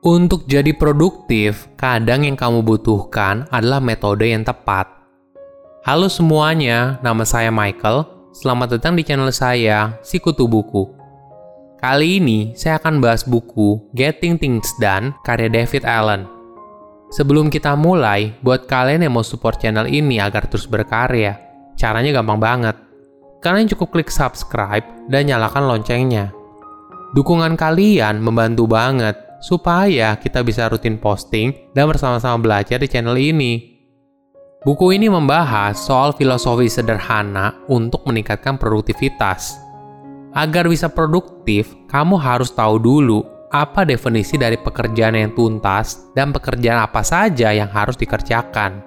Untuk jadi produktif, kadang yang kamu butuhkan adalah metode yang tepat. Halo semuanya, nama saya Michael. Selamat datang di channel saya, Sikutu Buku. Kali ini saya akan bahas buku Getting Things Done karya David Allen. Sebelum kita mulai, buat kalian yang mau support channel ini agar terus berkarya, caranya gampang banget. Kalian cukup klik subscribe dan nyalakan loncengnya. Dukungan kalian membantu banget supaya kita bisa rutin posting dan bersama-sama belajar di channel ini. Buku ini membahas soal filosofi sederhana untuk meningkatkan produktivitas. Agar bisa produktif, kamu harus tahu dulu apa definisi dari pekerjaan yang tuntas dan pekerjaan apa saja yang harus dikerjakan.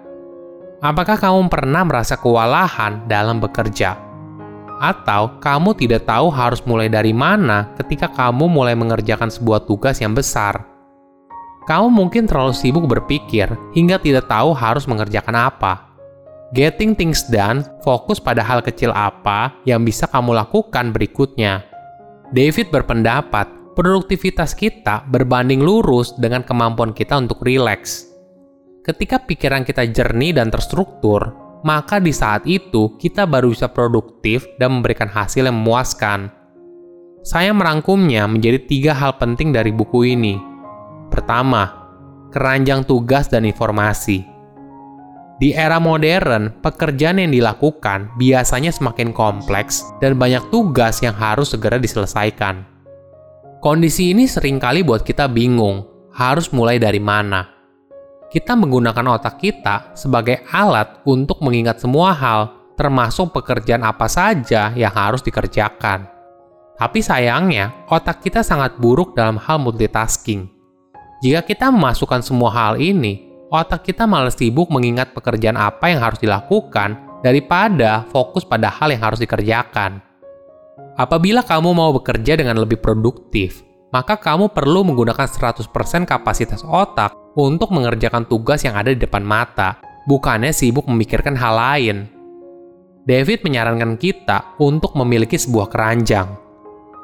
Apakah kamu pernah merasa kewalahan dalam bekerja? Atau kamu tidak tahu harus mulai dari mana ketika kamu mulai mengerjakan sebuah tugas yang besar. Kamu mungkin terlalu sibuk berpikir hingga tidak tahu harus mengerjakan apa. Getting things done fokus pada hal kecil apa yang bisa kamu lakukan berikutnya. David berpendapat, produktivitas kita berbanding lurus dengan kemampuan kita untuk rileks. Ketika pikiran kita jernih dan terstruktur, maka di saat itu kita baru bisa produktif dan memberikan hasil yang memuaskan. Saya merangkumnya menjadi tiga hal penting dari buku ini. Pertama, keranjang tugas dan informasi. Di era modern, pekerjaan yang dilakukan biasanya semakin kompleks dan banyak tugas yang harus segera diselesaikan. Kondisi ini sering kali buat kita bingung, harus mulai dari mana kita menggunakan otak kita sebagai alat untuk mengingat semua hal, termasuk pekerjaan apa saja yang harus dikerjakan. Tapi sayangnya, otak kita sangat buruk dalam hal multitasking. Jika kita memasukkan semua hal ini, otak kita malah sibuk mengingat pekerjaan apa yang harus dilakukan daripada fokus pada hal yang harus dikerjakan. Apabila kamu mau bekerja dengan lebih produktif, maka kamu perlu menggunakan 100% kapasitas otak untuk mengerjakan tugas yang ada di depan mata, bukannya sibuk memikirkan hal lain. David menyarankan kita untuk memiliki sebuah keranjang.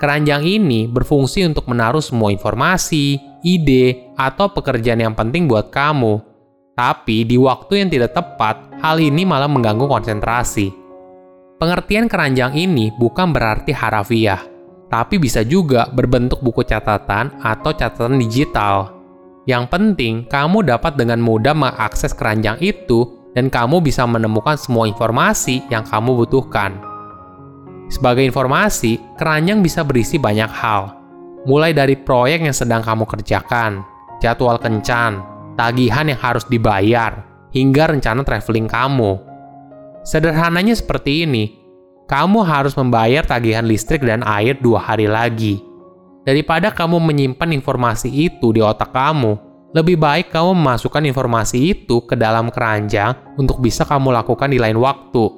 Keranjang ini berfungsi untuk menaruh semua informasi, ide, atau pekerjaan yang penting buat kamu. Tapi di waktu yang tidak tepat, hal ini malah mengganggu konsentrasi. Pengertian keranjang ini bukan berarti harafiah, tapi bisa juga berbentuk buku catatan atau catatan digital. Yang penting, kamu dapat dengan mudah mengakses keranjang itu dan kamu bisa menemukan semua informasi yang kamu butuhkan. Sebagai informasi, keranjang bisa berisi banyak hal, mulai dari proyek yang sedang kamu kerjakan, jadwal kencan, tagihan yang harus dibayar, hingga rencana traveling kamu. Sederhananya seperti ini, kamu harus membayar tagihan listrik dan air dua hari lagi. Daripada kamu menyimpan informasi itu di otak kamu, lebih baik kamu memasukkan informasi itu ke dalam keranjang untuk bisa kamu lakukan di lain waktu.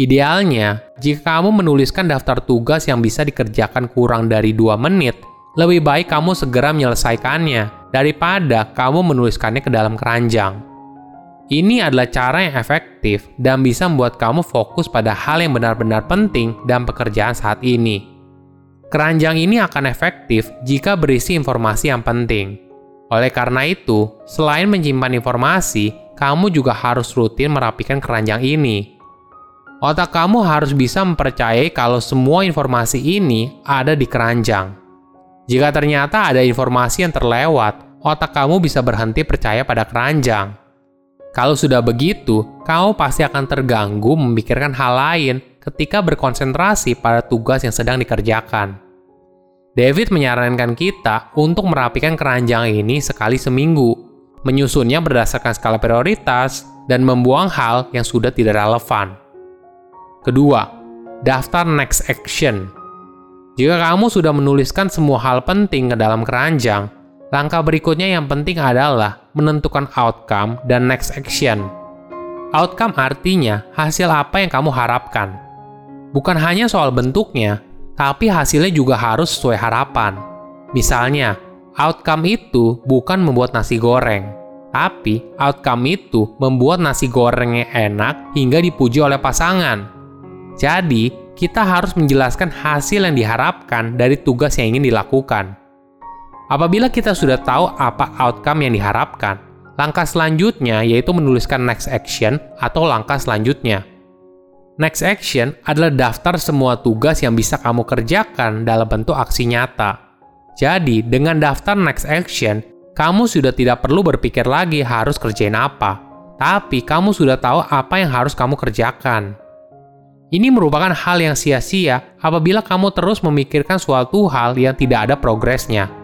Idealnya, jika kamu menuliskan daftar tugas yang bisa dikerjakan kurang dari dua menit, lebih baik kamu segera menyelesaikannya daripada kamu menuliskannya ke dalam keranjang. Ini adalah cara yang efektif dan bisa membuat kamu fokus pada hal yang benar-benar penting dan pekerjaan saat ini. Keranjang ini akan efektif jika berisi informasi yang penting. Oleh karena itu, selain menyimpan informasi, kamu juga harus rutin merapikan keranjang ini. Otak kamu harus bisa mempercayai kalau semua informasi ini ada di keranjang. Jika ternyata ada informasi yang terlewat, otak kamu bisa berhenti percaya pada keranjang kalau sudah begitu, kamu pasti akan terganggu memikirkan hal lain ketika berkonsentrasi pada tugas yang sedang dikerjakan. David menyarankan kita untuk merapikan keranjang ini sekali seminggu, menyusunnya berdasarkan skala prioritas, dan membuang hal yang sudah tidak relevan. Kedua, daftar next action. Jika kamu sudah menuliskan semua hal penting ke dalam keranjang, Langkah berikutnya yang penting adalah menentukan outcome dan next action. Outcome artinya hasil apa yang kamu harapkan. Bukan hanya soal bentuknya, tapi hasilnya juga harus sesuai harapan. Misalnya, outcome itu bukan membuat nasi goreng, tapi outcome itu membuat nasi gorengnya enak hingga dipuji oleh pasangan. Jadi, kita harus menjelaskan hasil yang diharapkan dari tugas yang ingin dilakukan. Apabila kita sudah tahu apa outcome yang diharapkan, langkah selanjutnya yaitu menuliskan next action atau langkah selanjutnya. Next action adalah daftar semua tugas yang bisa kamu kerjakan dalam bentuk aksi nyata. Jadi, dengan daftar next action, kamu sudah tidak perlu berpikir lagi harus kerjain apa, tapi kamu sudah tahu apa yang harus kamu kerjakan. Ini merupakan hal yang sia-sia apabila kamu terus memikirkan suatu hal yang tidak ada progresnya.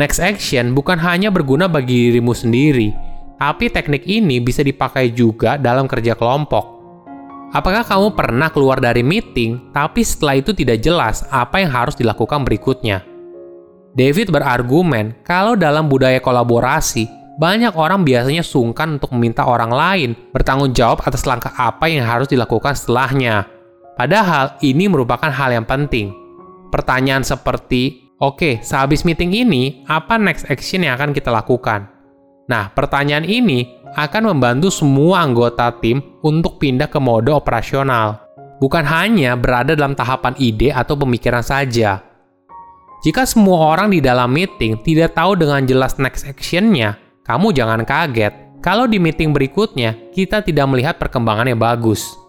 Next action bukan hanya berguna bagi dirimu sendiri, tapi teknik ini bisa dipakai juga dalam kerja kelompok. Apakah kamu pernah keluar dari meeting, tapi setelah itu tidak jelas apa yang harus dilakukan berikutnya? David berargumen kalau dalam budaya kolaborasi, banyak orang biasanya sungkan untuk meminta orang lain bertanggung jawab atas langkah apa yang harus dilakukan setelahnya. Padahal ini merupakan hal yang penting. Pertanyaan seperti, oke, sehabis meeting ini, apa next action yang akan kita lakukan? Nah, pertanyaan ini akan membantu semua anggota tim untuk pindah ke mode operasional. Bukan hanya berada dalam tahapan ide atau pemikiran saja. Jika semua orang di dalam meeting tidak tahu dengan jelas next action-nya, kamu jangan kaget kalau di meeting berikutnya kita tidak melihat perkembangan yang bagus.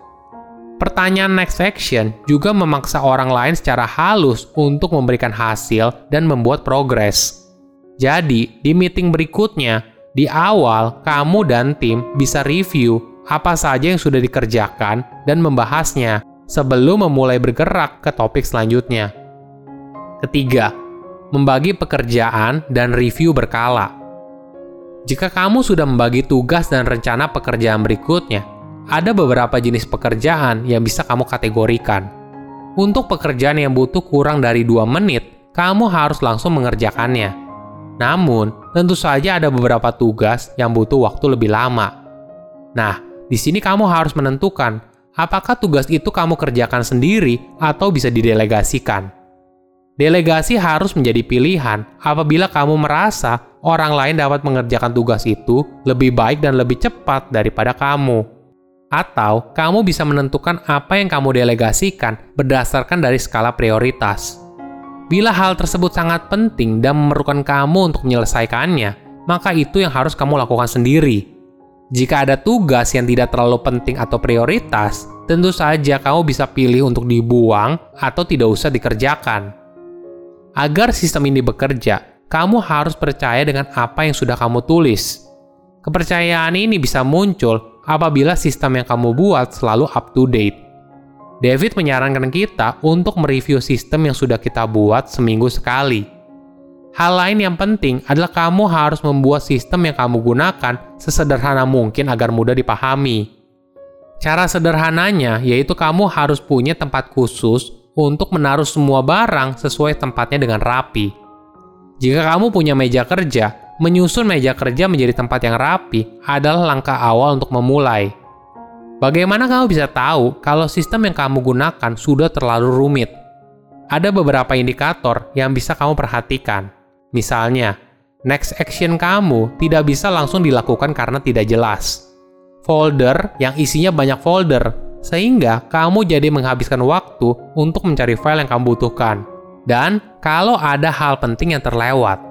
Pertanyaan next action juga memaksa orang lain secara halus untuk memberikan hasil dan membuat progres. Jadi, di meeting berikutnya, di awal kamu dan tim bisa review apa saja yang sudah dikerjakan dan membahasnya sebelum memulai bergerak ke topik selanjutnya. Ketiga, membagi pekerjaan dan review berkala. Jika kamu sudah membagi tugas dan rencana pekerjaan berikutnya, ada beberapa jenis pekerjaan yang bisa kamu kategorikan. Untuk pekerjaan yang butuh kurang dari 2 menit, kamu harus langsung mengerjakannya. Namun, tentu saja ada beberapa tugas yang butuh waktu lebih lama. Nah, di sini kamu harus menentukan apakah tugas itu kamu kerjakan sendiri atau bisa didelegasikan. Delegasi harus menjadi pilihan apabila kamu merasa orang lain dapat mengerjakan tugas itu lebih baik dan lebih cepat daripada kamu. Atau kamu bisa menentukan apa yang kamu delegasikan berdasarkan dari skala prioritas. Bila hal tersebut sangat penting dan memerlukan kamu untuk menyelesaikannya, maka itu yang harus kamu lakukan sendiri. Jika ada tugas yang tidak terlalu penting atau prioritas, tentu saja kamu bisa pilih untuk dibuang atau tidak usah dikerjakan. Agar sistem ini bekerja, kamu harus percaya dengan apa yang sudah kamu tulis. Kepercayaan ini bisa muncul apabila sistem yang kamu buat selalu up to date. David menyarankan kita untuk mereview sistem yang sudah kita buat seminggu sekali. Hal lain yang penting adalah kamu harus membuat sistem yang kamu gunakan sesederhana mungkin agar mudah dipahami. Cara sederhananya yaitu kamu harus punya tempat khusus untuk menaruh semua barang sesuai tempatnya dengan rapi. Jika kamu punya meja kerja, menyusun meja kerja menjadi tempat yang rapi adalah langkah awal untuk memulai. Bagaimana kamu bisa tahu kalau sistem yang kamu gunakan sudah terlalu rumit? Ada beberapa indikator yang bisa kamu perhatikan. Misalnya, next action kamu tidak bisa langsung dilakukan karena tidak jelas. Folder yang isinya banyak folder, sehingga kamu jadi menghabiskan waktu untuk mencari file yang kamu butuhkan dan kalau ada hal penting yang terlewat.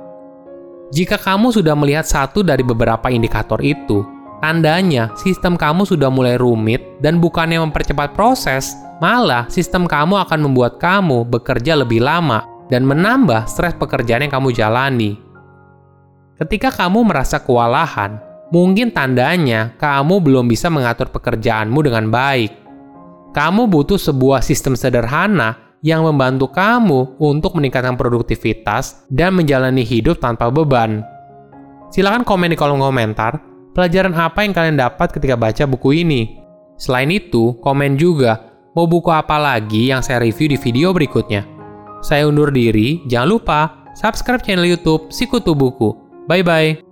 Jika kamu sudah melihat satu dari beberapa indikator itu, tandanya sistem kamu sudah mulai rumit dan bukannya mempercepat proses, malah sistem kamu akan membuat kamu bekerja lebih lama dan menambah stres pekerjaan yang kamu jalani. Ketika kamu merasa kewalahan, mungkin tandanya kamu belum bisa mengatur pekerjaanmu dengan baik. Kamu butuh sebuah sistem sederhana yang membantu kamu untuk meningkatkan produktivitas dan menjalani hidup tanpa beban. Silahkan komen di kolom komentar pelajaran apa yang kalian dapat ketika baca buku ini. Selain itu, komen juga mau buku apa lagi yang saya review di video berikutnya. Saya undur diri, jangan lupa subscribe channel YouTube Sikutu Buku. Bye bye.